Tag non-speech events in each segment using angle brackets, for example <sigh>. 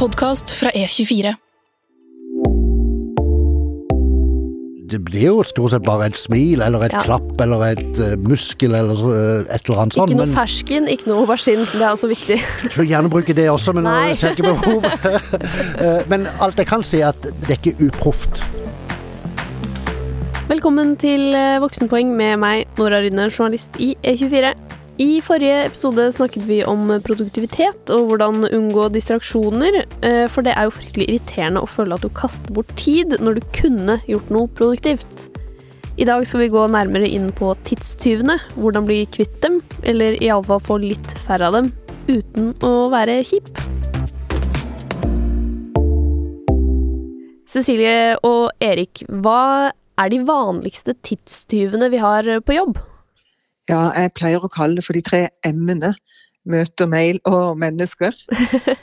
podkast fra E24. Det blir jo stort sett bare et smil, eller et Ja. klapp, eller et uh, muskel, eller eh, et eller annet sånt. Ikke noe Men fersken, ikke noe aubergine. Det er også viktig. jeg vil gjerne bruke det også, men jeg ser ikke behovet. <laughs> Eh, men alt jeg kan si, er at det er ikke uproft. Velkommen til Voksenpoeng med meg, Nora Rydne, journalist i E24. I forrige episode snakket vi om produktivitet og hvordan unngå distraksjoner, eh, for det er jo fryktelig irriterende å føle at du kaster bort tid når du kunne gjort noe produktivt. I dag skal vi gå nærmere inn på tidstyvene, hvordan bli kvitt dem, eller iallfall få litt færre av dem, uten å være kjip. Cecilie og Erik, hva er de vanligste tidstyvene vi har på jobb? Ja, jeg pleier å kalle det for de tre M-ene. Møter, mail og mennesker.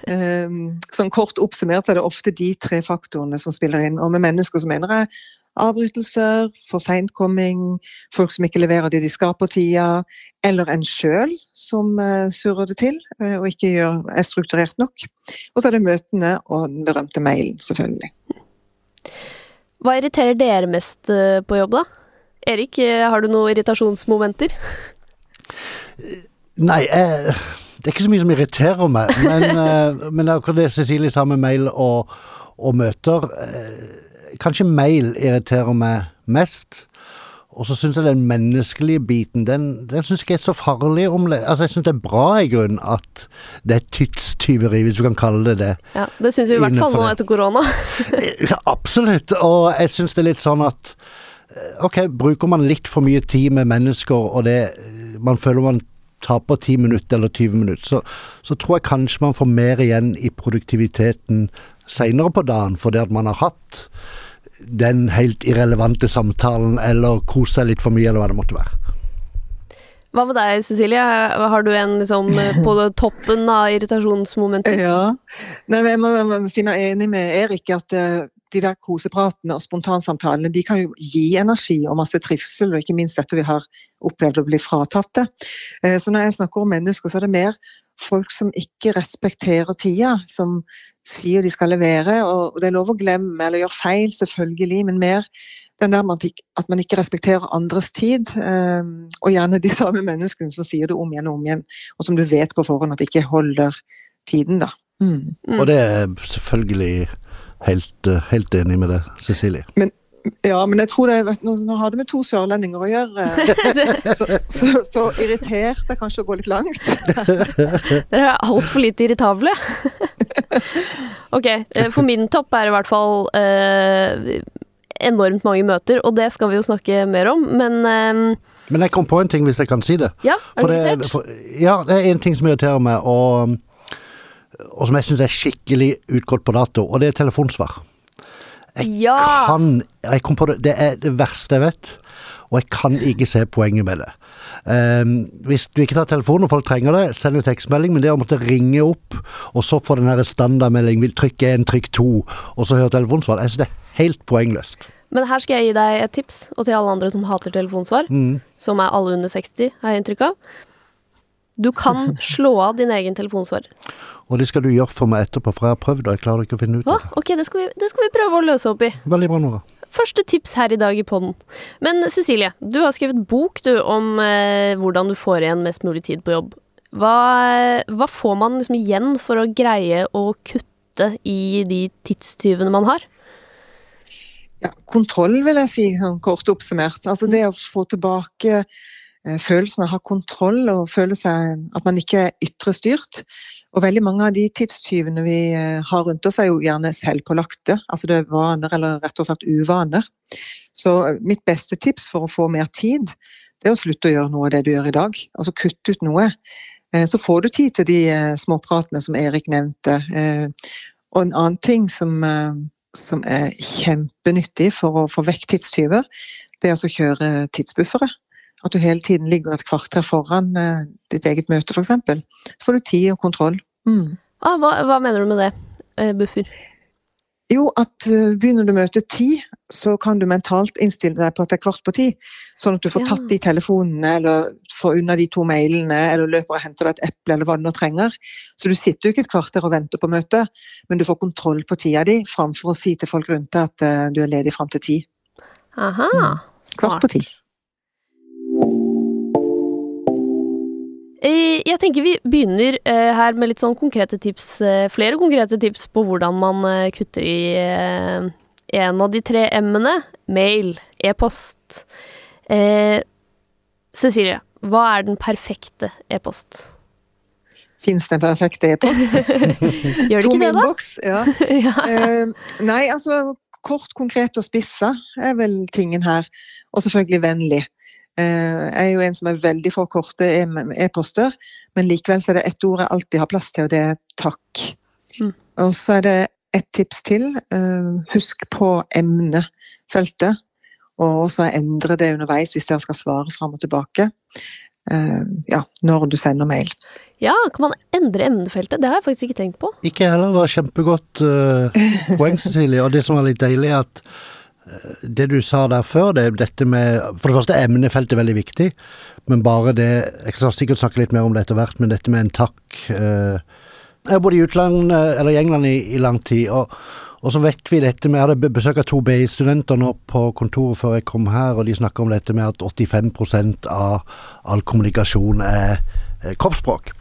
um, <laughs> sånn kort oppsummert så er det ofte de tre faktorene som spiller inn. Og med mennesker så mener jeg avbrytelser, for seintkomming, folk som ikke leverer det de skal på tida, eller en sjøl som uh, surrer det til uh, og ikke gjør, er strukturert nok. Og så er det møtene og den berømte mailen, selvfølgelig. Hva irriterer dere mest eh, på jobb, da? Erik, eh, har du noen irritasjonsmomenter? Nei, jeg, det er ikke så mye som irriterer meg, men, <laughs> eh, men akkurat det Cecilie sa med mail og, og møter eh, Kanskje mail irriterer meg mest. Og så syns jeg den menneskelige biten, den, den syns jeg ikke er så farlig. Om det. Altså, jeg syns det er bra i grunnen at det er tidstyveri, hvis du kan kalle det det. Ja, Det syns vi i hvert fall nå etter korona. <laughs> Ja, absolutt. Og jeg syns det er litt sånn at eh, Ok, bruker man litt for mye tid med mennesker, og det man føler man taper 10 minutter eller 20 minutter, så, så tror jeg kanskje man får mer igjen i produktiviteten seinere på dagen, fordi at man har hatt den helt irrelevante samtalen, eller kost seg litt for mye, eller hva det måtte være. Hva med deg, Cecilie? Har du en liksom eh, <laughs> på toppen av irritasjonsmomentet? Ja. Nei, men jeg må, si meg enig med Erik at eh, de der kosepratene og spontansamtalene de kan jo gi energi og masse trivsel, og ikke minst dette vi har opplevd å bli fratatt det. Eh, Så når jeg snakker om mennesker, så er det mer folk som ikke respekterer tida, som sier de skal levere, og det er lov å glemme eller gjøre feil, selvfølgelig, men mer den der at man ikke respekterer andres tid, eh, og gjerne de samme menneskene som sier det om igjen og om igjen, og som du vet på forhånd at ikke holder tiden, da. Mm. Og det er selvfølgelig helt, eh, helt enig med det, Cecilie. Ja, men jeg tror det vet, nå, nå har det med to sørlendinger å gjøre. <laughs> Så, så, så irritert er kanskje å gå litt langt. <laughs> Dere er altfor lite irritable. <laughs> ok, eh, for min topp er i hvert fall eh, enormt mange møter, og det skal vi jo snakke mer om, men eh, Men jeg kom på en ting, hvis jeg kan si det. ja, er du det, irritert? for, ja, det er en ting som irriterer meg, og, og som jeg syns er skikkelig utgått på dato, og det er telefonsvar. Jeg Ja! kan Jeg kom på det, det er det verste jeg vet, og jeg kan ikke se poenget med det. Um, hvis du ikke tar telefonen og folk trenger det, send en tekstmelding, men det å måtte ringe opp, og så få den her standardmelding, vil trykke én, trykk to, og så høre telefonsvar, jeg synes det er helt poengløst. Men her skal jeg gi deg et tips, og til alle andre som hater telefonsvar, Mm. som er alle under 60, har jeg inntrykk av. Du kan slå av din egen telefonsvarer. Og det skal du gjøre for meg etterpå, for jeg har prøvd, og jeg klarer ikke å finne ut av det. ok, det skal, vi, det skal vi prøve å løse opp i. Veldig bra, Nora. Første tips her i dag i podden. Men Cecilie, du har skrevet bok du, om eh, hvordan du får igjen mest mulig tid på jobb. Hva, hva får man liksom igjen for å greie å kutte i de tidstyvene man har? Ja, kontroll, vil jeg si, sånn kort oppsummert. Altså det å få tilbake følelsen av å ha kontroll og føle seg at man ikke er ytre styrt. Og veldig mange av de tidstyvene vi eh, har rundt oss, er jo gjerne selvpålagte. Altså det er vaner, eller rett og slett uvaner. Så eh, mitt beste tips for å få mer tid, det er å slutte å gjøre noe av det du gjør i dag. Altså kutte ut noe. Eh, Så får du tid til de eh, småpratene som Erik nevnte. Eh, Og en annen ting som, eh, som er kjempenyttig for å få vekk tidstyver, det er altså å kjøre tidsbuffere. At du hele tiden ligger et kvarter foran eh, ditt eget møte, f.eks. Så får du tid og kontroll. Mm. Ah, hva, hva mener du med det, eh, buffer? Jo, at uh, begynner du møtet ti, så kan du mentalt innstille deg på at det er kvart på ti. Sånn at du får Ja. tatt de telefonene, eller får unna de to mailene, eller løper og henter deg et eple, eller hva du nå trenger. Så du sitter jo ikke et kvarter og venter på møtet, men du får kontroll på tida di, framfor å si til folk rundt deg at uh, du er ledig fram til ti. Aha. Kvart på ti. Jeg tenker vi begynner eh, her med litt sånn konkrete tips, eh, flere konkrete tips på hvordan man eh, kutter i eh, en av de tre M-ene. Mail, e-post. Eh, Cecilie, hva er den perfekte e-post? Fins det en perfekt e-post? <laughs> Gjør det Tom ikke det, da? Inbox, Ja. <laughs> ja. Eh, nei, altså kort, konkret og spissa er vel tingen her. Og selvfølgelig vennlig. Eh, jeg er jo en som er veldig for korte e-poster, men likevel så er det ett ord jeg alltid har plass til, og det er takk. Mm. Og så er det ett tips til. eh, husk på emnefeltet, og også endre det underveis hvis dere skal svare fram og tilbake. Eh, ja, når du sender mail. ja, kan man endre emnefeltet? Det har jeg faktisk ikke tenkt på. Ikke heller, det var kjempegodt poeng, Cecilie. Og det som var litt deilig, er at det du sa der før, det dette med For det første emnefeltet er veldig viktig, men bare det Jeg skal sikkert snakke litt mer om det etter hvert, men dette med en takk eh, Jeg har bodd i utlandet, eller i England i, i lang tid, og, og så vet vi dette med Jeg hadde besøk av to BI-studenter nå på kontoret før jeg kom her, og de snakker om dette med at 85% av all kommunikasjon er er kroppsspråk.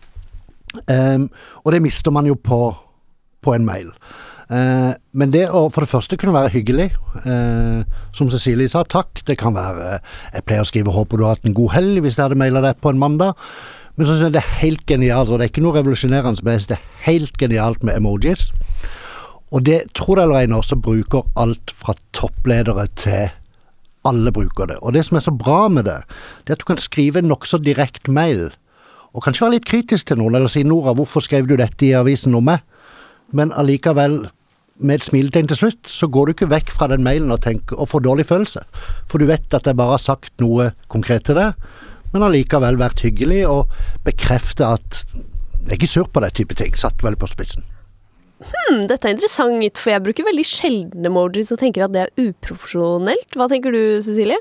Um, og det mister man jo på, på en mail. Eh, men det å for det første kunne være hyggelig, eh, som Cecilie sa, takk. Det kan være Jeg pleier å skrive 'håper du har hatt en god helg' hvis jeg hadde maila deg på en mandag. Men så synes jeg det er helt genialt, og det er ikke noe revolusjonerende, men det er helt genialt med emojis. Og det, tror det eller ei så bruker alt fra toppledere til alle bruker det. Og det som er så bra med det, det er at du kan skrive en nokså direkte mail, og kanskje være litt kritisk til noen, eller si 'Nora, hvorfor skrev du dette i avisen om meg?' Men allikevel, med et smiletegn til slutt, så går du ikke vekk fra den mailen og, tenker, og får dårlig følelse. For du vet at jeg bare har sagt noe konkret til deg, men allikevel vært hyggelig og bekrefta at jeg er ikke sur på det type ting. Satt veldig på spissen. Hm, dette er interessant, for jeg bruker veldig sjelden emojis og tenker at det er uprofesjonelt. Hva tenker du, Cecilie?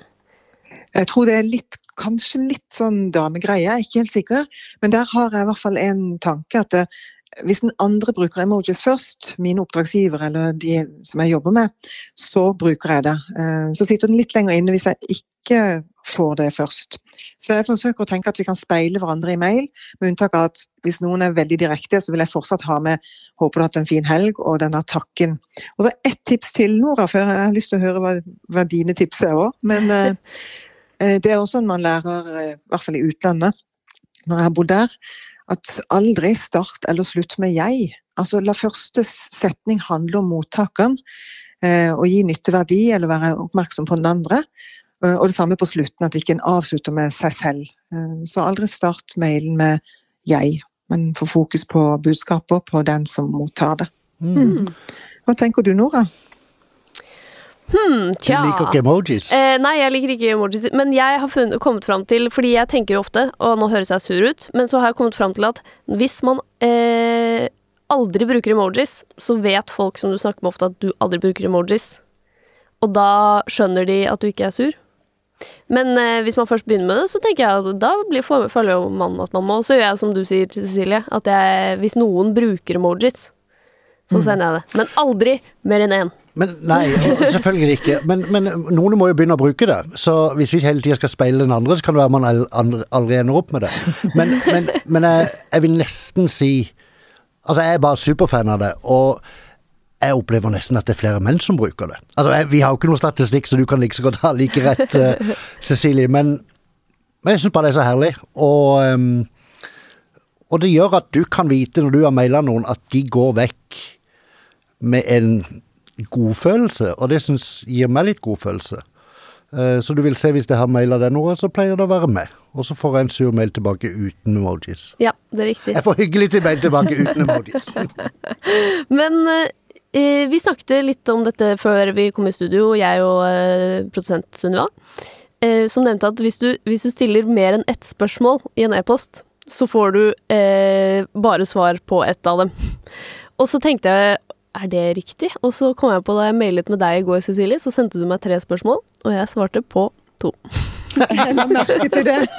Jeg tror det er litt, kanskje litt sånn damegreie, jeg er ikke helt sikker. Men der har jeg i hvert fall en tanke at det, hvis den andre bruker emojis først, mine oppdragsgivere eller de som jeg jobber med, så bruker jeg det. Eh, Så sitter den litt lenger inne hvis jeg ikke får det først. Så jeg forsøker å tenke at vi kan speile hverandre i mail, med unntak av at hvis noen er veldig direkte, så vil jeg fortsatt ha med 'håper du har hatt en fin helg' og denne takken. Og så ett tips til, Nora, for jeg har lyst til å høre hva, hva dine tips er òg. Men eh, <laughs> eh, det er også sånn man lærer, i hvert fall i utlandet, når jeg har bodd der, at aldri start eller slutt med 'jeg'. Altså La første setning handle om mottakeren, eh, og gi nytteverdi eller være oppmerksom på den andre. Eh, Og det samme på slutten, at ikke en avslutter med seg selv. Eh, Så aldri start mailen med 'jeg', men få fokus på budskapet på den som mottar det. Mm. Hva tenker du, Nora? Hmm, Du liker ikke emojis? Eh, nei, jeg liker ikke emojis. Men jeg har funnet, kommet fram til Fordi jeg tenker ofte, og nå høres jeg sur ut, men så har jeg kommet fram til at hvis man eh, aldri bruker emojis, så vet folk som du snakker med ofte at du aldri bruker emojis. Og da skjønner de at du ikke er sur. Men eh, hvis man først begynner med det, så tenker jeg at da blir, føler jo man at man må. Og Så gjør jeg som du sier, Cecilie, at jeg, hvis noen bruker emojis, så sender jeg det. Men aldri mer enn én. Men Nei, selvfølgelig ikke. Men, men noen må jo begynne å bruke det. Så hvis vi hele tida skal speile den andre, så kan det være man aldri ender opp med det. Men, men, men jeg, jeg vil nesten si Altså, jeg er bare superfan av det. Og jeg opplever nesten at det er flere menn som bruker det. Altså, jeg, Vi har jo ikke noe statistikk, så du kan like så godt ha like rett, uh, Cecilie. Men, men jeg syns bare det er så herlig. Og, um, og det gjør at du kan vite når du har maila noen, at de går vekk med en godfølelse, og det syns gir meg litt godfølelse. Eh, Så du vil se hvis jeg har maila deg noe, så pleier det å være med. Og så får jeg en sur mail tilbake uten emojis. Ja, det er riktig. Jeg får hyggelig til mail tilbake uten emojis. <laughs> Men eh, vi snakket litt om dette før vi kom i studio, jeg og eh, produsent Sunniva. Eh, som nevnte at hvis du, hvis du stiller mer enn ett spørsmål i en e-post, så får du eh, bare svar på ett av dem. <laughs> Og så tenkte jeg er det riktig? Og så kom jeg på da jeg mailet med deg i går, Cecilie, så sendte du meg tre spørsmål, og jeg svarte på to. Jeg la merke til det. <laughs>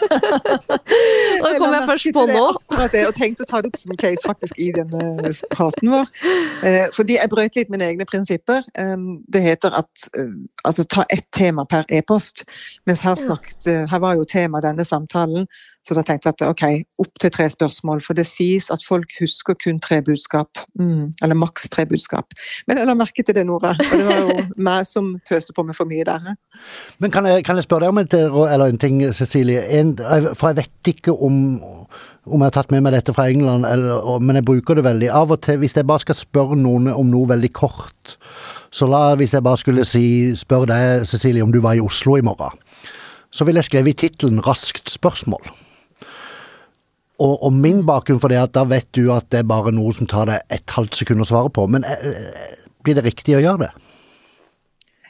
Da kom jeg, jeg først på nå. og tenkte å ta det opp som en case faktisk i denne praten vår. Eh, fordi jeg brøt litt mine egne prinsipper. Det heter at uh, altså ta ett tema per e-post. Mens her, snakket, uh, her var jo tema denne samtalen, så da tenkte jeg at ok, opp til tre spørsmål. For det sies at folk husker kun tre budskap. Mm, eller maks tre budskap. Men jeg la merke til det, Nora. Og det var jo <laughs> meg som pøste på med for mye der. Men kan jeg, kan jeg spørre deg om et, eller en ting, Cecilie? En, for jeg vet ikke om, om jeg har tatt med meg dette fra England, eller, men jeg bruker det veldig. Av og til, hvis jeg bare skal spørre noen om noe veldig kort, så la, hvis jeg bare skulle si, spørre deg, Cecilie, om du var i Oslo i morgen, så ville jeg skrevet i tittelen 'Raskt spørsmål'. Og, og min bakgrunn for det er at da vet du at det er bare noe som tar deg et halvt sekund å svare på. Men eh, eh, blir det riktig å gjøre det?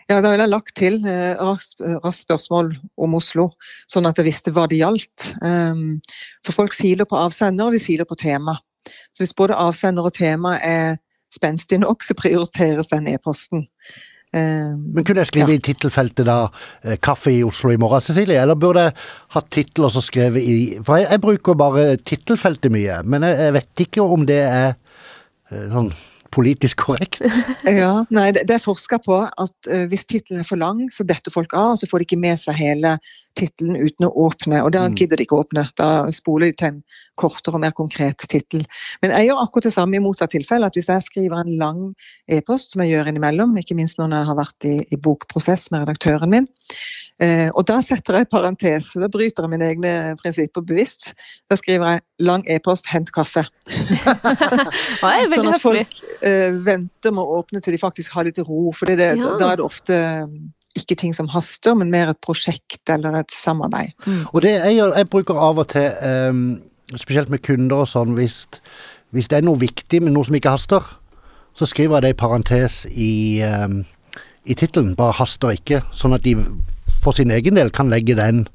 Ja, da ville jeg lagt til eh, raskt spørsmål om Oslo, sånn at jeg visste hva det gjaldt. Um, for folk siler på avsender, og de siler på tema. Så hvis både avsender og tema er spenstig nok, så prioriteres den e-posten. Um, Men kunne jeg skrive i tittelfeltet da eh, 'Kaffe i Oslo i morgen', Cecilie? Eller burde jeg hatt tittel og så skrevet i For jeg, jeg bruker bare tittelfeltet mye, men jeg, jeg vet ikke om det er eh, sånn politisk korrekt. <laughs> Ja, nei, det, det er forska på at eh, hvis tittelen er for lang, så detter folk av, og så får de ikke med seg hele tittelen uten å åpne, og da Mm. gidder de ikke å åpne. Da spoler de til en kortere og mer konkret tittel. Men jeg gjør akkurat det samme i motsatt tilfelle, at hvis jeg skriver en lang e-post, som jeg gjør innimellom, ikke minst når jeg har vært i, i bokprosess med redaktøren min, eh, og da setter jeg parentes, og da bryter jeg mine egne prinsipper bevisst. Da skriver jeg 'lang e-post, hent kaffe'. <laughs> <laughs> Sånn at folk eh, venter med å åpne til de faktisk har litt ro. For det, Ja. da er det ofte mm, ikke ting som haster, men mer et prosjekt eller et samarbeid. Og det jeg gjør, jeg bruker av og til, ehm, spesielt med kunder og sånn, hvis, hvis det er noe viktig, men noe som ikke haster, så skriver jeg det i parentes i, um, i tittelen. Bare haster ikke, sånn at de for sin egen del kan legge den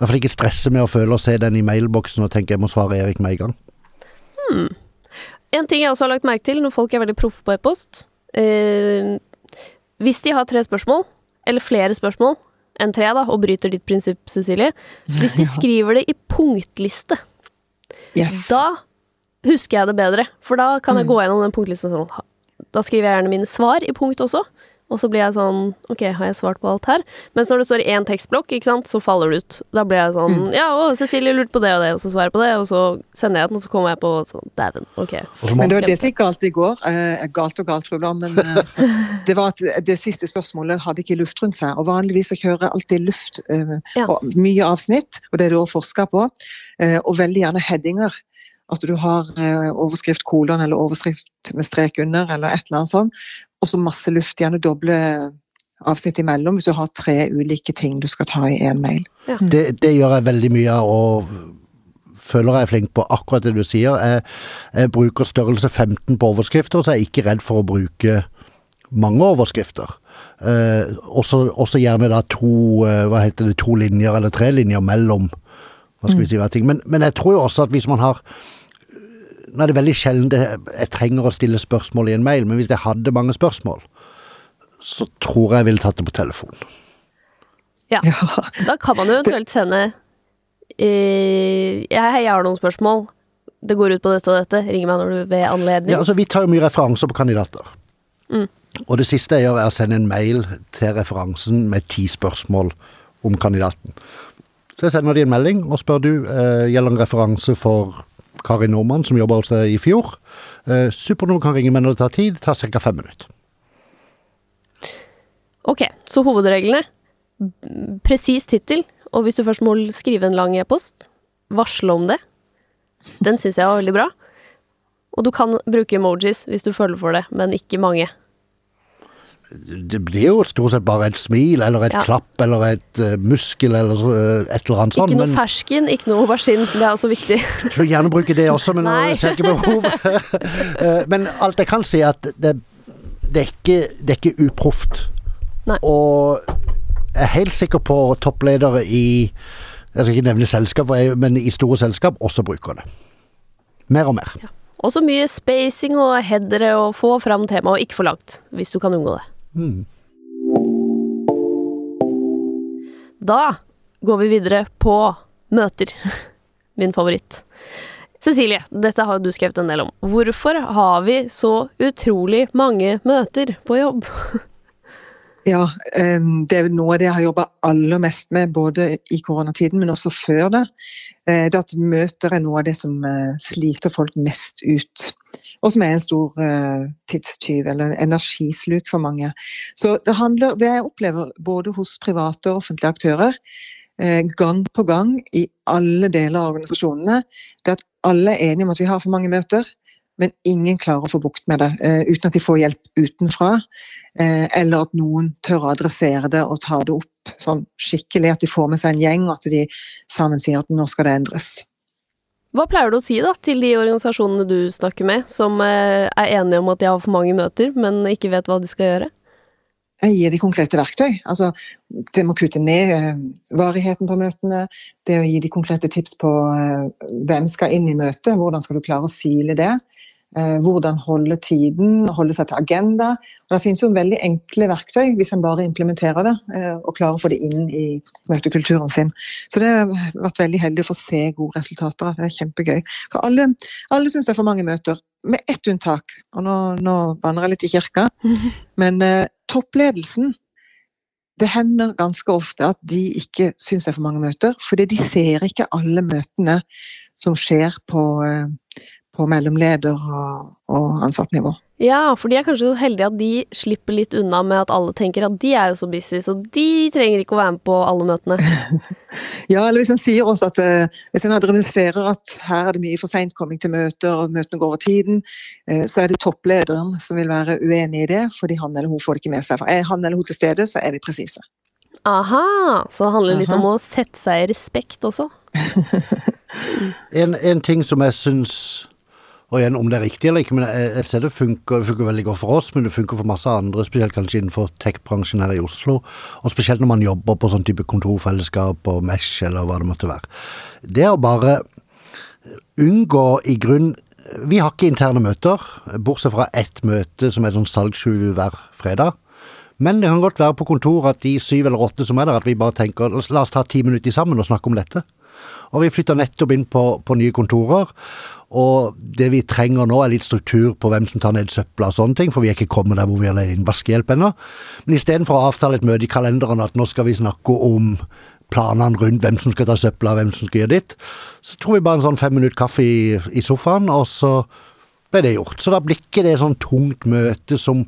hvert fall ikke stresse med å føle å se den i mailboksen og tenke jeg må svare Erik med en gang. En ting jeg også har lagt merke til når folk er veldig proffe på e-post eh, Hvis de har tre spørsmål, eller flere spørsmål enn tre, da, og bryter ditt prinsipp, Cecilie Hvis de <laughs> skriver det i punktliste, Yes. da husker jeg det bedre. For da kan jeg gå gjennom den punktlisten sånn Da skriver jeg gjerne mine svar i punkt også. Og så blir jeg sånn Ok, har jeg svart på alt her? Mens når det står i én tekstblokk, ikke sant, så faller det ut. Da blir jeg sånn Ja, å, Cecilie lurte på det og det, og så svarer jeg på det, og så sender jeg den, og så kommer jeg på sånn Dæven, ok. Men det var det som gikk galt i går. Eh, galt og galt, tror jeg, men eh, <laughs> det var at det siste spørsmålet hadde ikke luft rundt seg. Og vanligvis så kjører alltid luft. Eh, Ja. og mye avsnitt, og det er det også forska på. Eh, og veldig gjerne headinger. At du har eh, overskrift kolon eller overskrift med strek under, eller et eller annet sånt. Og så masse luft, gjerne doble avsnitt imellom, hvis du har tre ulike ting du skal ta i én mail. det, det gjør jeg veldig mye av, og føler jeg er flink på akkurat det du sier. Jeg, jeg bruker størrelse 15 på overskrifter, så jeg er ikke redd for å bruke mange overskrifter. Eh, også, også gjerne da to, eh, hva heter det, to linjer eller tre linjer mellom hva skal vi si, hver ting. Men, men jeg tror jo også at hvis man har Nå er det veldig sjelden det, jeg trenger å stille spørsmål i en mail, men hvis jeg hadde mange spørsmål, så tror jeg jeg ville tatt det på telefon. Ja. Ja. <laughs> Da kan man jo eventuelt sende eh, jeg, jeg har noen spørsmål. Det går ut på dette og dette. Ring meg når du ved anledning. Ja, altså Vi tar jo mye referanser på kandidater. Mm. Og det siste jeg gjør, er å sende en mail til referansen med ti spørsmål om kandidaten. Så jeg sender de en melding og spør du eh, gjelder en referanse for Kari Nordmann, som jobba hos deg i fjor. Eh, supert kan ringe meg når det tar tid. Det tar ca. fem minutter. Ok, så hovedreglene. Presis tittel, og hvis du først må skrive en lang e-post, varsle om det. Den syns jeg var veldig bra. Og du kan bruke emojis hvis du føler for det, men ikke mange. Det blir jo stort sett bare et smil eller et Ja. klapp eller et uh, muskel eller eh, et eller annet sånt. Ikke noe men- fersken, ikke noe aubergine. Det er også viktig. Jeg vil gjerne bruke det også, men jeg ser ikke behov. <laughs> Eh, men alt jeg kan si er at det, det, er, ikke, det er ikke uproft. Nei. Og jeg er helt sikker på toppledere i Jeg skal ikke nevne selskap, men i store selskap også bruker det. Mer og mer. Også mye spacing og headere og få fram temaet, og ikke for langt, hvis du kan unngå det. Mm. Da går vi videre på møter. <laughs> Min favoritt. Cecilie, dette har du skrevet en del om. Hvorfor har vi så utrolig mange møter på jobb? <laughs> Ja, det er noe av det jeg har jobba aller mest med, både i koronatiden, men også før det. Eh, det at møter er noe av det som eh, sliter folk mest ut. Og som er en stor eh, tidstyv, eller energisluk for mange. Så det handler, det jeg opplever både hos private og offentlige aktører, gang på gang i alle deler av organisasjonene, det er at alle er enige om at vi har for mange møter, men ingen klarer å få bukt med det uh, uten at de får hjelp utenfra. Uh, eller at noen tør å adressere det og ta det opp sånn skikkelig, at de får med seg en gjeng, og at de sammen sier at nå skal det endres. Hva pleier du å si da til de organisasjonene du snakker med, som uh, er enige om at de har for mange møter, men ikke vet hva de skal gjøre? Jeg gir de konkrete verktøy. Altså, det med å kutte ned eh, varigheten på møtene. Det å gi de konkrete tips på eh, hvem skal inn i møtet, hvordan skal du klare å sile det. Eh, hvordan holde tiden, holde seg til agenda. Og det finnes jo veldig enkle verktøy hvis en bare implementerer det og klarer å få det inn i møtekulturen sin. Så det har vært veldig heldig å få se gode resultater. Det er kjempegøy. For alle, alle syns det er for mange møter, med ett unntak. Og nå, nå banner jeg litt i kirka. <laughs> Men toppledelsen det hender ganske ofte at de ikke syns det er for mange møter, fordi de ser ikke alle møtene som skjer på, eh, på mellomleder- og, og ansattnivå. Ja, for de er kanskje så heldige at de slipper litt unna med at alle tenker at de er jo så busy, så de trenger ikke å være med på alle møtene. <laughs> ja, eller hvis en sier også at uh, hvis en adresserer at her er det mye for seintkomming til møter, og møtene går over tiden, uh, så er det topplederen som vil være uenig i det, fordi han eller hun får det ikke med seg. For er han eller hun til stede, så er de presise. Aha, så det handler litt Aha. om å sette seg i respekt også. <laughs> en, en ting som jeg syns og igjen, om det er riktig eller ikke, men jeg, jeg ser det funker, det funker veldig godt for oss, men det funker for masse andre, spesielt kanskje innenfor tech-bransjen her i Oslo. Og spesielt når man jobber på sånn type kontorfellesskap og Mesh eller hva det måtte være. Det å bare unngå i grunn Vi har ikke interne møter, bortsett fra ett møte som er sånn salgsreview hver fredag. Men det kan godt være på kontoret at de syv eller åtte som er der, at vi bare tenker la oss ta ti minutter sammen og snakke om dette. Og vi flytter nettopp inn på, på nye kontorer. Og det vi trenger nå, er litt struktur på hvem som tar ned søpla og sånne ting, for vi er ikke kommet der hvor vi har leid inn vaskehjelp ennå. Men istedenfor å avtale et møte i kalenderen at nå skal vi snakke om planene rundt hvem som skal ta søpla, hvem som skal gjøre ditt, så tror vi bare en sånn fem minutter kaffe i, i sofaen, og så ble det gjort. Så da blir ikke det sånn tungt møte som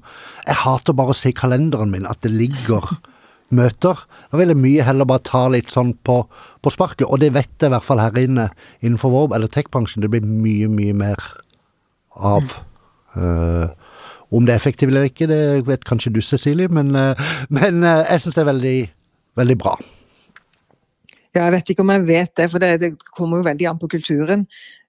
Jeg hater bare å se kalenderen min at det ligger møter. Da vil jeg mye heller bare ta litt sånn på, på sparket, og det vet jeg i hvert fall her inne innenfor vår, eller tech-bransjen, det blir mye, mye mer av. Uh, om det er effektivt eller ikke, det vet kanskje du, Cecilie, men, uh, men uh, jeg syns det er veldig, veldig bra. Ja, jeg vet ikke om jeg vet det, for det, det, kommer jo veldig an på kulturen.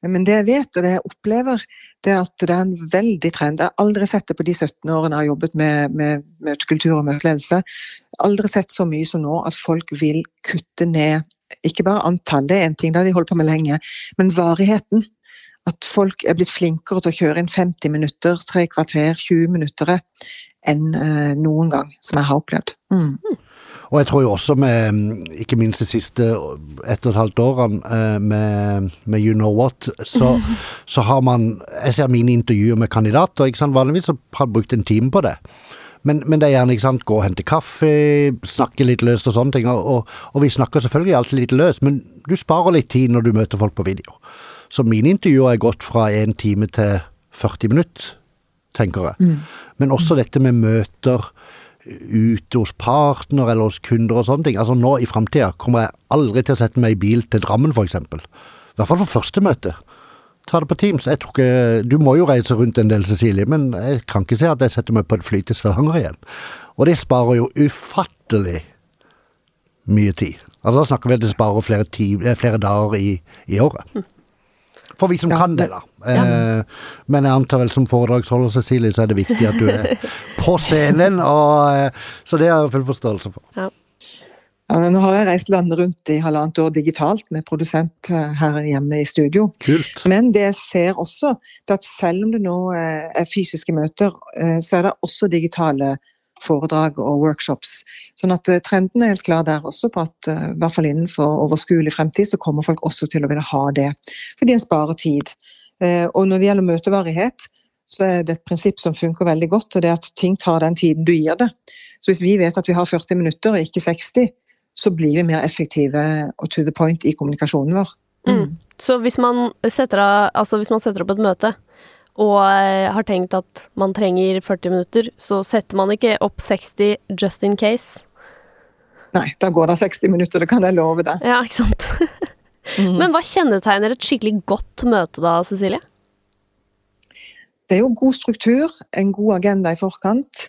Men det jeg vet, og det jeg opplever, det er at det er en veldig trend. Jeg har aldri sett det på de 17 årene jeg har jobbet med, med møtekultur og møteledelse. Aldri sett så mye som nå at folk vil kutte ned ikke bare antall, det er en ting, det har de holdt på med lenge, men varigheten. At folk er blitt flinkere til å kjøre inn 50 minutter, tre kvarter, 20 minutter enn uh, noen gang, som jeg har opplevd. Mm. Og jeg tror jo også med, ikke minst de siste ett og et halvt årene eh, med, med You Know What, så, <laughs> så, har man Jeg ser mine intervjuer med kandidater, ikke sant. Vanligvis så har jeg brukt en time på det. Men, men, det er gjerne ikke sant, gå og hente kaffe, snakke litt løst og sånne ting. Og, og, og, vi snakker selvfølgelig alltid litt løst, men du sparer litt tid når du møter folk på video. Så mine intervjuer er gått fra en time til 40 minutter, tenker jeg. Mm. Men også dette med møter ute hos partner eller hos kunder og sånne ting. Altså Nå i framtida kommer jeg aldri til å sette meg i bil til Drammen, f.eks. I hvert fall for første møte. Ta det på Teams. Jeg tror ikke, Du må jo reise rundt en del, Cecilie, men jeg kan ikke se at jeg setter meg på et fly til Stavanger igjen. Og det sparer jo ufattelig mye tid. Altså Da snakker vi at det sparer flere, tid, eh, flere dager i, i året. Hm. For vi som ja, kan det, da. Ja. Eh, men jeg antar vel som foredragsholder, Cecilie, så er det viktig at du er <laughs> på scenen. Og, eh, så det har jeg full forståelse for. Ja. Nå har jeg reist landet rundt i halvannet år digitalt med produsent eh, her hjemme i studio. Kult. Men det jeg ser også, er at selv om det nå er fysiske møter, så er det også digitale foredrag og workshops. Sånn at trenden er helt klar der også på at i hvert fall innenfor overskuelig fremtid så kommer folk også til å ville ha det, fordi en sparer tid. Og når det gjelder møtevarighet, så er det et prinsipp som funker veldig godt, og det er at ting tar den tiden du gir det. Så hvis vi vet at vi har 40 minutter og ikke 60, så blir vi mer effektive og to the point i kommunikasjonen vår. Mm. Mm. Så hvis man, setter av, altså hvis man setter opp et møte og eh, har tenkt at man trenger 40 minutter, så setter man ikke opp 60 just in case? Nei, da går det 60 minutter, det kan jeg love deg. Ja, ikke sant. <laughs> mm. Men hva kjennetegner et skikkelig godt møte da, Cecilie? Det er jo god struktur, en god agenda i forkant,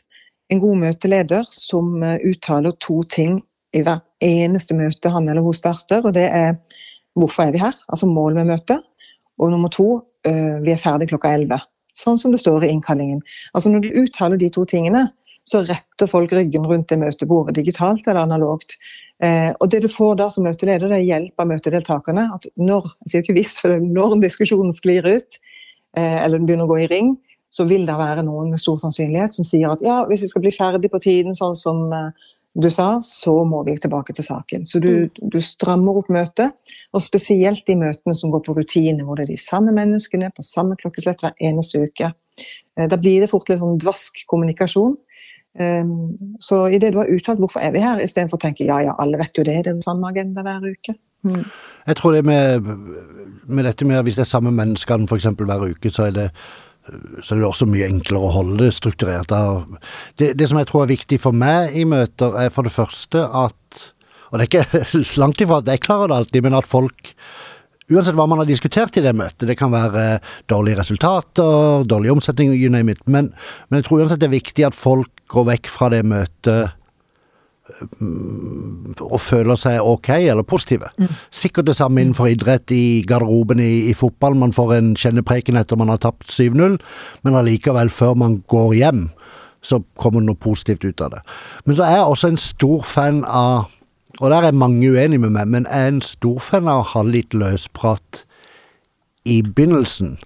en god møteleder som eh, uttaler to ting i hver eneste møte han eller hun starter, og det er hvorfor er vi her, altså målet med møtet, og nummer to, eh, vi er ferdig klokka elleve. Sånn som det står i innkallingen. Altså Når du uttaler de to tingene, så retter folk ryggen rundt det møtebordet, digitalt eller analogt. Eh, og det du får da som møteleder, det er hjelp av møtedeltakerne. at når, jeg sier jo ikke hvis, for når diskusjonen sklir ut, Eh, eller den begynner å gå i ring, så vil det være noen med stor sannsynlighet som sier at ja, hvis vi skal bli ferdig på tiden, sånn som eh, du sa, så må vi tilbake til saken. Så du, mm. du strammer opp møtet, og spesielt de møtene som går på rutine, hvor det er de samme menneskene på samme klokkeslett hver eneste uke. Eh, da blir det fort litt sånn dvask kommunikasjon. Så idet du har uttalt 'hvorfor er vi her', istedenfor å tenke 'ja ja, alle vet jo det, det er den samme agenda hver uke'. Mm. Jeg tror det med, med dette med hvis det er samme menneskene f.eks. hver uke, så er det så det er også mye enklere å holde det strukturert. Det, det, som jeg tror er viktig for meg i møter, er for det første at Og det er ikke <laughs> langt ifra at jeg klarer det alltid, men at folk Uansett hva man har diskutert i det møtet, det kan være dårlige resultater, dårlig omsetning, you name it, men, men jeg tror uansett det er viktig at folk går vekk fra det møtet og føler seg ok eller positive. Mm. Sikkert det samme innenfor idrett, i garderoben i, i, fotball. Man får en kjennepreken etter man har tapt 7-0, men allikevel, før man går hjem, så kommer det noe positivt ut av det. Men så er jeg også en stor fan av, og der er mange uenige med meg, men jeg er en stor fan av å ha litt løsprat i begynnelsen.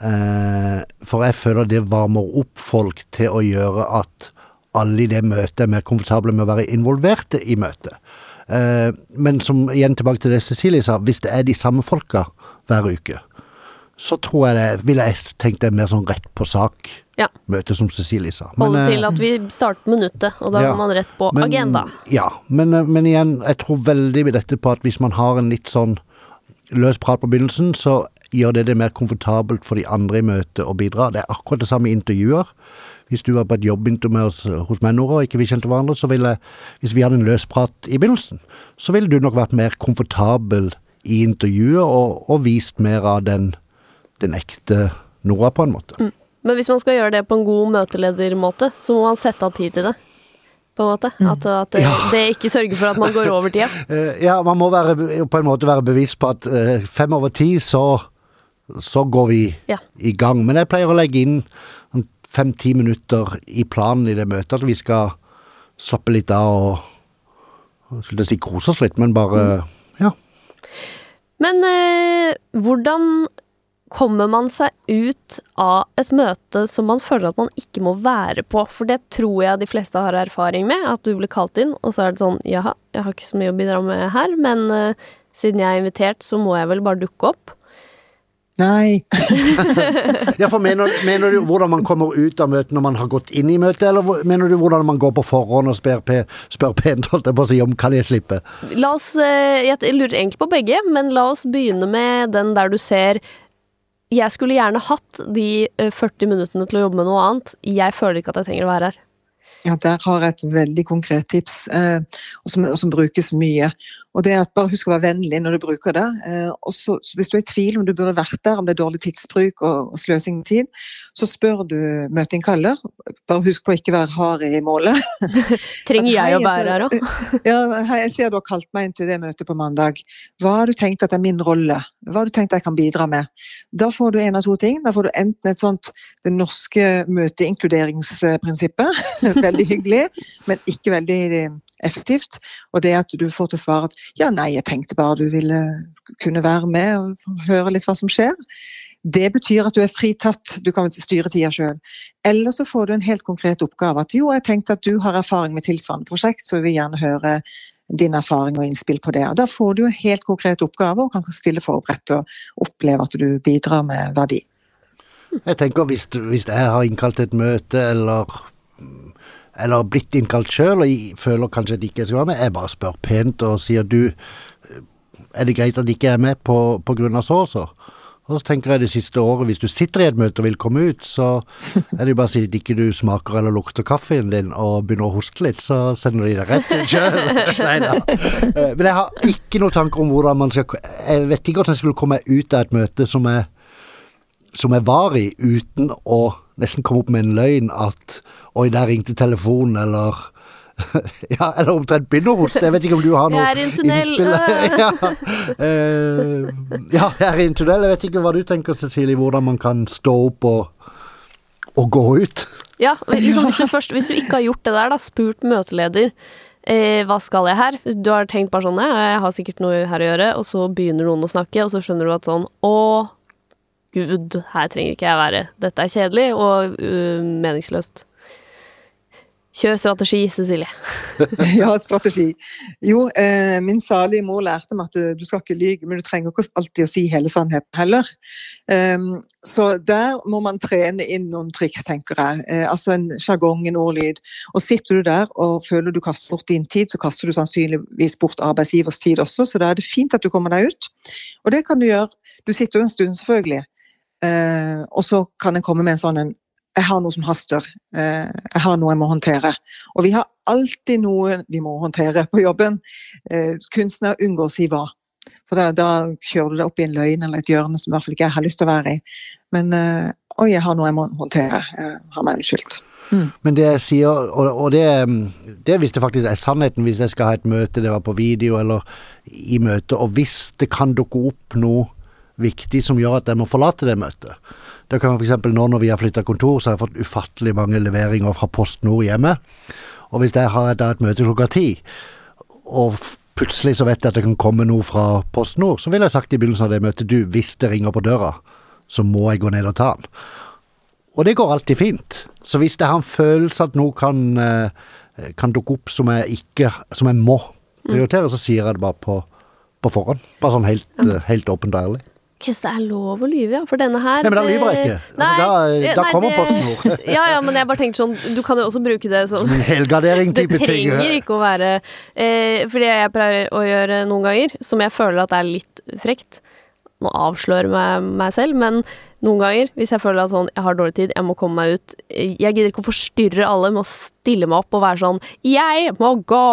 Eh, for jeg føler det varmer opp folk til å gjøre at alle i det møtet er mer komfortable med å være involverte i møtet. Eh, men som igjen tilbake til det Cecilie sa, hvis det er de samme folka hver uke, så tror jeg det ville jeg tenkt det er mer sånn rett på sak-møte, som Cecilie sa. Men, Holde til eh, at vi starter minuttet, og da ja, var man rett på men, agenda. Ja, men, eh, men, igjen, jeg tror veldig med dette på at hvis man har en litt sånn løs prat på begynnelsen, så gjør det det mer komfortabelt for de andre i møtet å bidra. Det er akkurat det samme i intervjuer hvis du var på et jobbintervju med oss hos meg, Nora, og ikke vi kjente hverandre, så ville, hvis vi hadde en løs prat i begynnelsen, så ville du nok vært mer komfortabel i intervjuet og, og vist mer av den, den, ekte Nora, på en måte. Mm. Men hvis man skal gjøre det på en god møteledermåte, så må man sette av tid til det. På en måte. Mm. At, at ja. det ikke sørger for at man går over tida. <laughs> Eh, ja, man må være, på en måte være bevisst på at eh, fem over ti, så, så går vi ja. i gang. Men jeg pleier å legge inn fem-ti minutter i planen i det møtet, at vi skal slappe litt av og jeg skulle si kose oss litt, men bare mm. ja. Men eh, hvordan kommer man seg ut av et møte som man føler at man ikke må være på? For det tror jeg de fleste har erfaring med, at du blir kalt inn, og så er det sånn jaha, jeg har ikke så mye å bidra med her, men eh, siden jeg er invitert, så må jeg vel bare dukke opp. Nei. <laughs> ja, for mener, mener, du hvordan man kommer ut av møtet når man har gått inn i møtet, eller mener du hvordan man går på forhånd og spør, spør pent holdt jeg på å si om kan jeg slippe? La oss, eh, Jeg lurer egentlig på begge, men la oss begynne med den der du ser Jeg skulle gjerne hatt de 40 eh, minuttene til å jobbe med noe annet. Jeg føler ikke at jeg trenger å være her. Ja, Der har jeg et veldig konkret tips, eh, og, som, og, som, brukes mye. Og det er at Bare husk å være vennlig når du bruker det. Eh, og så, Hvis du er i tvil om du burde vært der, om det er dårlig tidsbruk og, og sløsing med tid, så spør du møteinnkaller. Bare husk på å ikke være hard i målet. <laughs> Trenger jeg å være her òg? <laughs> ja, jeg ser du har kalt meg inn til det møtet på mandag. Hva har du tenkt at er min rolle? Hva har du tenkt jeg kan bidra med? Da får du en av to ting. Da får du enten et sånt det norske møteinkluderingsprinsippet <laughs> veldig hyggelig, men ikke veldig effektivt. Og det at du får til svar at ja, nei, jeg tenkte bare du ville kunne være med og høre litt hva som skjer. Det betyr at du er fritatt, du kan styre tida sjøl. Eller så får du en helt konkret oppgave. At jo, jeg tenkte at du har erfaring med tilsvarende prosjekt, så vi vil gjerne høre din erfaring og innspill på det. Og da får du en helt konkret oppgave og kan stille forberedt og oppleve at du bidrar med verdi. Jeg tenker hvis, hvis jeg har innkalt et møte eller eller blitt innkalt sjøl og føler kanskje at de ikke skal være med, jeg bare spør pent og sier du, er det greit at de ikke er med på, på grunn av så og så? Og så tenker jeg det siste året, hvis du sitter i et møte og vil komme ut, så er det jo bare å si at ikke du smaker eller lukter kaffen din og begynner å hoste litt, så sender de deg rett ut sjøl. Men jeg har ikke noen tanker om hvordan man skal Jeg vet ikke hvordan jeg skulle komme meg ut av et møte som jeg, som jeg var i, uten å nesten kom opp med en løgn at Oi, der ringte telefonen, eller <laughs> ja, eller omtrent binderhoste. Jeg vet ikke om du har <laughs> noe Jeg er i en tunnel. <laughs> ja, uh, ja, jeg er i en tunnel. Jeg vet ikke hva du tenker, Cecilie, hvordan man kan stå opp og, og gå ut. Ja, liksom, hvis, du først, hvis du ikke har gjort det der, da, spurt møteleder eh, hva skal jeg her? Du har tenkt bare sånn, jeg har sikkert noe her å gjøre, og så begynner noen å snakke, og så skjønner du at sånn, å gud, her trenger ikke jeg være. Dette er kjedelig og uh, meningsløst. Kjør strategi, Cecilie. <laughs> ja, strategi. Jo, eh, min salige mor lærte meg at du skal ikke lyge, men du trenger ikke alltid å si hele sannheten heller. Um, så der må man trene inn noen triks, tenker jeg. Eh, altså en sjargong, en ordlyd. Og sitter du der og føler du kaster bort din tid, så kaster du sannsynligvis bort arbeidsgivers tid også, så da er det fint at du kommer deg ut. Og det kan du gjøre. Du sitter jo en stund, selvfølgelig. Eh, og så kan en komme med en sånn en jeg har noe som haster. Eh, jeg har noe jeg må håndtere. Og vi har alltid noe vi må håndtere på jobben. Eh, kunstner unngår å si hva. For da, da, kjører du deg opp i en løgn eller et hjørne som i hvert fall ikke jeg har lyst til å være i. Men eh, oi, jeg har noe jeg må håndtere. Jeg har meg unnskyldt. Mm. Men det jeg sier, og, og det, det hvis det faktisk er sannheten, hvis jeg skal ha et møte, det var på video eller i møte, og hvis det kan dukke opp noe viktig som gjør at jeg må forlate det møtet, det kan f.eks. nå når vi har flytta kontor, så har jeg fått ufattelig mange leveringer fra Post Nord hjemme. Og hvis jeg har et, et møte klokka ti, og plutselig så vet jeg at det kan komme noe fra Post Nord, så ville jeg sagt i begynnelsen av det møtet du, hvis det ringer på døra, så må jeg gå ned og ta den. Og det går alltid fint. Så hvis jeg har en følelse at noe kan, eh, kan dukke opp som jeg ikke Som jeg må prioritere, så sier jeg det bare på, på forhånd. Bare sånn helt, helt åpent og ærlig. Hvis det er lov å lyve, ja. For denne her Nei, men da lyver jeg ikke. Altså, da, da nei, kommer PostNord. <laughs> ja, ja, men jeg bare tenkte sånn Du kan jo også bruke det som Som en helgardering-type <laughs> ting. Det trenger ikke å være eh, For det jeg pleier å gjøre noen ganger, som jeg føler at er litt frekt Nå avslører jeg meg selv, men noen ganger, hvis jeg føler at sånn Jeg har dårlig tid, jeg må komme meg ut Jeg gidder ikke å forstyrre alle med å stille meg opp og være sånn Jeg må gå!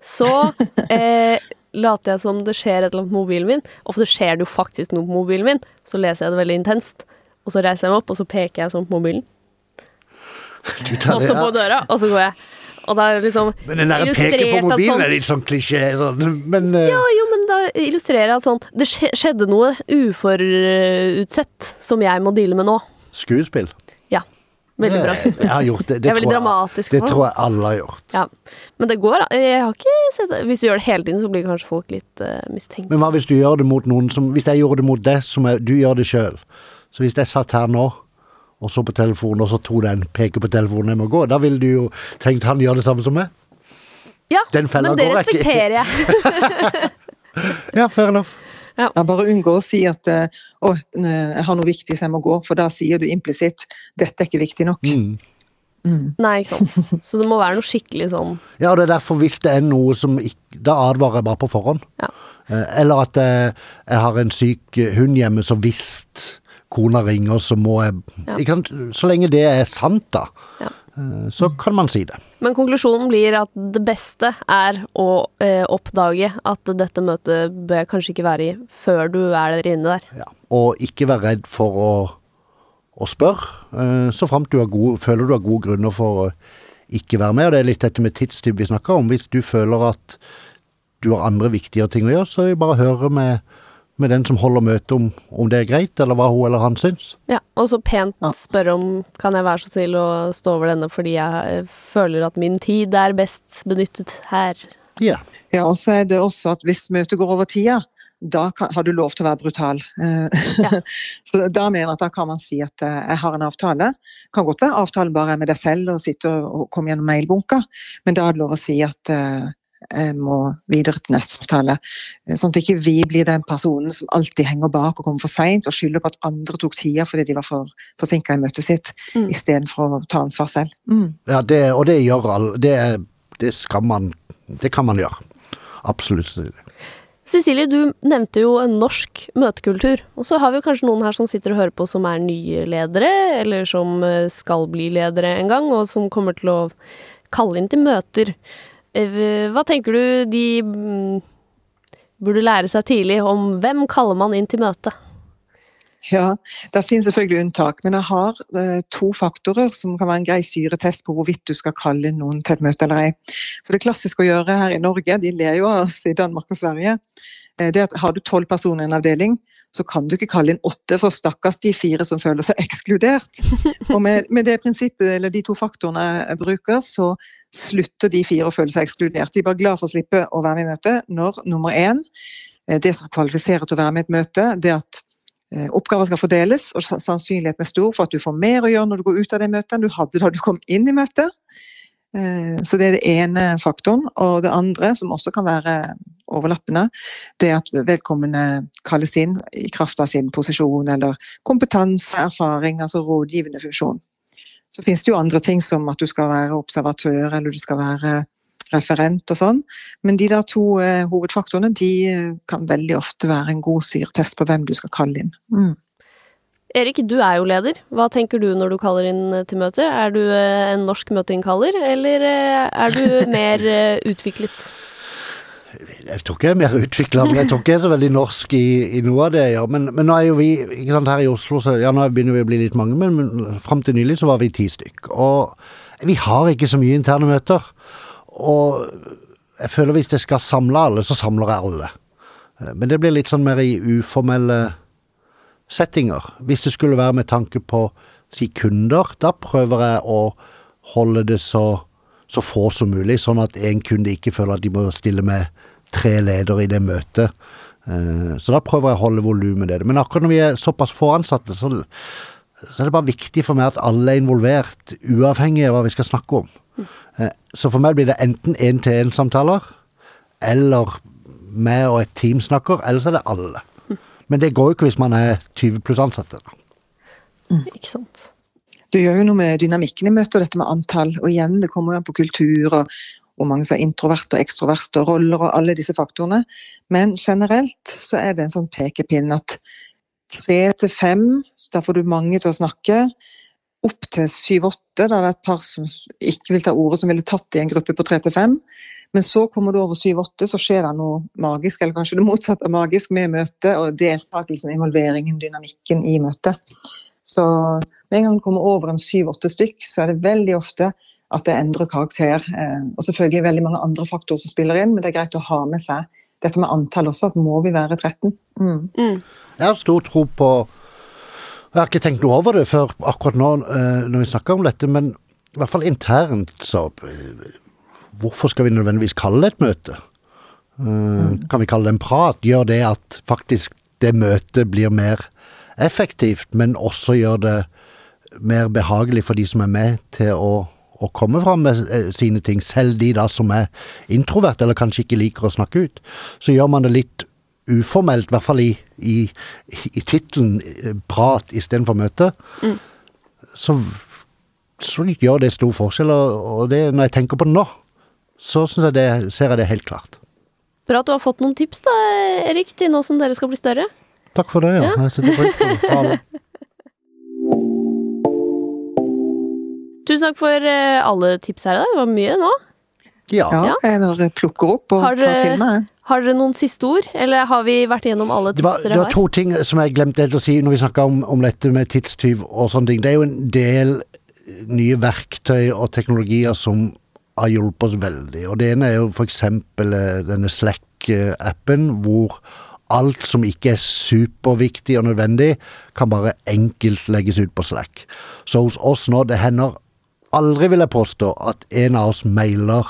Så <laughs> eh, later jeg som det skjer et eller annet på mobilen min. Ofte skjer det jo faktisk noe på mobilen min. Så leser jeg det veldig intenst. Og så reiser jeg meg opp, og så peker jeg sånn på mobilen. Og så på døra, og så går jeg. Og da er liksom Men den der peke på mobilen sånn, er litt sånn klisjé, sånn, men uh, Ja, jo, men da illustrerer jeg at sånn Det skjedde noe uforutsett som jeg må deale med nå. Skuespill? Veldig bra skuespill. Jeg har gjort det. Det, det er veldig dramatisk. Det tror jeg alle har gjort. Ja. Men det går Jeg har ikke sett det. Hvis du gjør det hele tiden, så blir kanskje folk litt uh, mistenkt. Men hva hvis du gjør det mot noen som Hvis jeg gjorde det mot deg, som jeg, du gjør det sjøl. Så hvis jeg satt her nå og så på telefonen, og så tror den peker på telefonen jeg må gå, da ville du jo tenkt han gjør det samme som meg. Ja, men det respekterer jeg. <laughs> <laughs> ja, fair enough. Ja. ja. bare unngå å si at eh, 'å, jeg har noe viktig så jeg må gå', for da sier du implisitt 'dette er ikke viktig nok'. Mm. Mm. Nei, ikke sant. Så det må være noe skikkelig sånn <laughs> Ja, og det er derfor hvis det er noe som ikke Da advarer jeg bare på forhånd. Ja. Eh, eller at jeg, jeg har en syk hund hjemme, så hvis kona ringer, så må jeg ja. kan, Så lenge det er sant, da. Ja. Eh, så kan man si det. Men konklusjonen blir at det beste er å eh, oppdage at dette møtet bør jeg kanskje ikke være i før du er der inne der. Ja, og ikke være redd for å, å spørre, eh, så framt du gode, føler du har gode grunner for å ikke være med. Og det er litt dette med tidstyv vi snakker om. Hvis du føler at du har andre viktigere ting å gjøre, så bare høre med med den som holder møtet om, om, det er greit, eller hva hun eller han syns. Ja, og så pent spørre om kan jeg være så snill å stå over denne fordi jeg føler at min tid er best benyttet her. Ja. ja, og så er det også at hvis møtet går over tida, da kan, har du lov til å være brutal. Eh, Ja. <laughs> så da mener jeg at da kan man si at eh, jeg har en avtale. Kan godt være avtalen bare er med deg selv og sitte og, og komme gjennom mailbunker, men da er det lov å si at eh, må videre til neste avtale. Eh, Sånn at ikke vi blir den personen som alltid henger bak og kommer for seint og skylder på at andre tok tida fordi de var for forsinka i møtet sitt, Mm. istedenfor å ta ansvar selv. Mm. Ja, det, og det gjør alle. Det, det skal man Det kan man gjøre. Absolutt. Cecilie, du nevnte jo en norsk møtekultur. Og så har vi jo kanskje noen her som sitter og hører på som er nye ledere, eller som eh, skal bli ledere en gang, og som kommer til å kalle inn til møter. Eh, Hva tenker du de mm, burde lære seg tidlig om hvem kaller man inn til møte? Ja, det finnes selvfølgelig unntak, men jeg har eh, to faktorer som kan være en grei syretest på hvorvidt du skal kalle noen til et møte eller ei. For det klassiske å gjøre her i Norge, de ler jo av oss i Danmark og Sverige, eh, det er at har du tolv personer i en avdeling, så kan du ikke kalle inn åtte, for stakkars de fire som føler seg ekskludert. <laughs> Og med, med det prinsippet, eller de to faktorene jeg bruker, så slutter de fire å føle seg ekskludert. De er bare glad for å slippe å være med i møtet når nummer én, eh, det som kvalifiserer til å være med i et møte, det er at Eh, Oppgaver skal fordeles, og sannsynligheten er stor for at du får mer å gjøre når du går ut av det møtet enn du hadde da du kom inn i møtet. Eh, Så det er det ene faktoren. Og det andre, som også kan være overlappende, det er at vedkommende kalles inn i kraft av sin posisjon eller kompetanse, erfaring, altså rådgivende funksjon. Så finnes det jo andre ting som at du skal være observatør eller du skal være referent og sånn. Men de der to eh, hovedfaktorene de eh, kan veldig ofte være en god syretest på hvem du skal kalle inn. Mm. Erik, du er jo leder. Hva tenker du når du kaller inn eh, til møter? Er du eh, en norsk møteinnkaller, eller eh, er du <laughs> mer utviklet? Jeg tror ikke jeg er mer utvikla, men jeg tror ikke jeg er så veldig norsk i, i noe av det jeg gjør. Men, men nå er jo vi ikke sant, her i Oslo, så ja, nå begynner vi å bli litt mange, men, men fram til nylig så var vi ti stykk. Og vi har ikke så mye interne møter. Og jeg føler hvis jeg skal samle alle, så samler jeg alle. Men det blir litt sånn mer i uformelle settinger. Hvis det skulle være med tanke på si kunder, da prøver jeg å holde det så, så få som mulig, sånn at en kunde ikke føler at de må stille med tre ledere i det møtet. Eh, Så da prøver jeg å holde volumet nede. Men akkurat når vi er såpass få ansatte, så, så er det bare viktig for meg at alle er involvert, uavhengig av hva vi skal snakke om. Eh, Så for meg blir det enten én-til-én-samtaler, eller meg og et team snakker, eller så er det alle. Men det går jo ikke hvis man er 20 pluss ansatte. Mm. Ikke sant? Det gjør jo noe med dynamikken i møtet, og dette med antall. Og igjen, det kommer jo an på kultur og hvor mange som er introverte og ekstroverte, og roller og alle disse faktorene. Men generelt så er det en sånn pekepinn at tre til fem, da får du mange til å snakke. Opp til syv-åtte, da er det et par som ikke vil ta ordet, som ville tatt i en gruppe på tre til fem. Men så kommer du over syv-åtte, så skjer det noe magisk, eller kanskje det motsatte av magisk, med møtet og deltakelsen, involveringen, dynamikken i møtet. Så med en gang du kommer over en syv-åtte stykk, så er det veldig ofte at det endrer karakter. Eh, Og selvfølgelig veldig mange andre faktorer som spiller inn, men det er greit å ha med seg dette med antall også, at må vi være 13? Mm. Mm. Jeg har stor tro på Jeg har ikke tenkt noe over det før akkurat nå eh, når vi snakker om dette, men i hvert fall internt så eh, Hvorfor skal vi nødvendigvis kalle det et møte? Mm. Kan vi kalle det en prat? Gjør det at faktisk det møtet blir mer effektivt, men også gjør det mer behagelig for de som er med til å, å komme fram med eh, sine ting, selv de da som er introvert eller kanskje ikke liker å snakke ut. Så gjør man det litt uformelt, i hvert fall i, i, i tittelen eh, prat istedenfor møte, så, så gjør det stor forskjell. Og det, når jeg tenker på det nå, så jeg det, ser jeg det helt klart. Bra at du har fått noen tips da, Erik, til nå som dere skal bli større. Takk for det, ja. Ja. Jeg setter pris på det. Fra alle. <laughs> Tusen takk for eh, alle tips her i dag. Det var mye nå. Ja. Ja, jeg bare plukker opp og Har tar til meg. Har dere noen siste ord, eller har vi vært igjennom alle tips dere har? det var to ting som jeg glemte helt å si når vi snakka om, om dette med tidstyv og sånne ting. Det er jo en del nye verktøy og teknologier som har hjulpet oss veldig. Og det ene er jo eksempel eh, denne Slack-appen, hvor alt som ikke er superviktig og nødvendig, kan bare enkelt legges ut på Slack. Så hos oss nå, det hender aldri, vil jeg påstå, at en av oss mailer,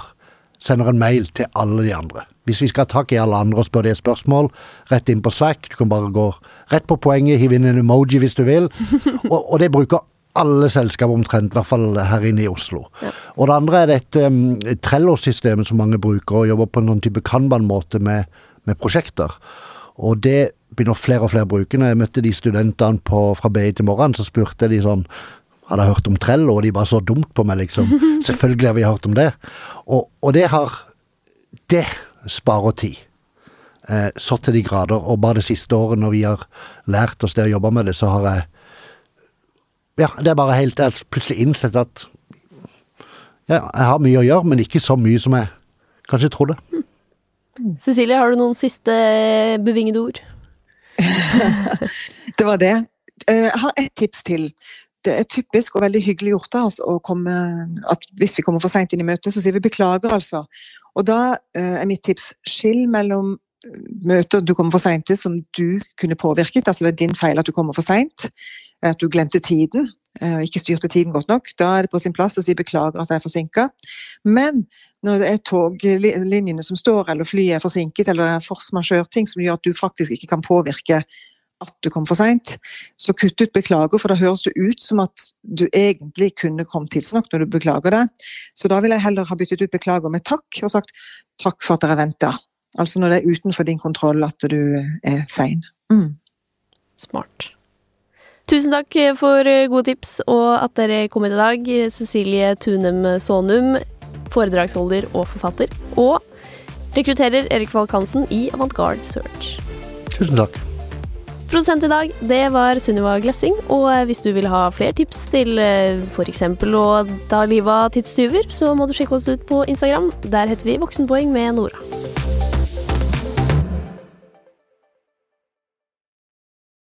sender en mail til alle de andre. Hvis vi skal ha tak i alle andre og spørre de et spørsmål, rett inn på Slack. Du kan bare gå rett på poenget, hive inn en emoji hvis du vil. <laughs> og, og det bruker alle selskaper omtrent, i hvert fall her inne i Oslo. Ja. Og det andre er dette um, Trello-systemet som mange bruker, og jobber på en sånn type Kanban-måte med, med, prosjekter. Og det begynner flere og flere å bruke. Når jeg møtte de studentene på, fra BI til morgenen, så spurte de sånn hadde jeg hørt om Trello, og de bare så dumt på meg, liksom. <laughs> Selvfølgelig har vi hørt om det. Og, og det har Det sparer tid. Eh, så til de grader. Og bare det siste året, når vi har lært oss det og jobba med det, så har jeg ja, det er bare helt Jeg har plutselig innsett at ja, jeg har mye å gjøre, men ikke så mye som jeg kanskje trodde. Cecilie, har du noen siste bevingede ord? <laughs> det var det. Eh, jeg har ett tips til. Det er typisk og veldig hyggelig gjort av oss å komme at Hvis vi kommer for seint inn i møtet, så sier vi beklager, altså. Og da eh, er mitt tips skill mellom møter du kommer for seint til som du kunne påvirket, altså det er din feil at du kommer for seint, at du glemte tiden eh, og ikke styrte tiden godt nok, da er det på sin plass å si beklager at jeg er forsinka. Men når det er toglinjene som står, eller flyet er forsinket, eller det force majeure-ting som gjør at du faktisk ikke kan påvirke at du kom for seint, så kutt ut 'beklager', for da høres det ut som at du egentlig kunne kommet tidsnok når du beklager det. Så da vil jeg heller ha byttet ut 'beklager' med 'takk', og sagt 'takk for at dere venta'. Altså når det er utenfor din kontroll at du er sein. Mm. Smart. Tusen takk for gode tips og at dere kom hit i dag. Cecilie Tunem Sonum, foredragsholder og forfatter. Og rekrutterer Erik Falk Hansen i Avantgarde Search. Tusen takk. Produsent i dag, det var Sunniva Glessing. Og hvis du vil ha flere tips til f.eks. å ta livet av tidstyver, så må du sjekke oss ut på Instagram. Der heter vi Voksenpoeng med Nora.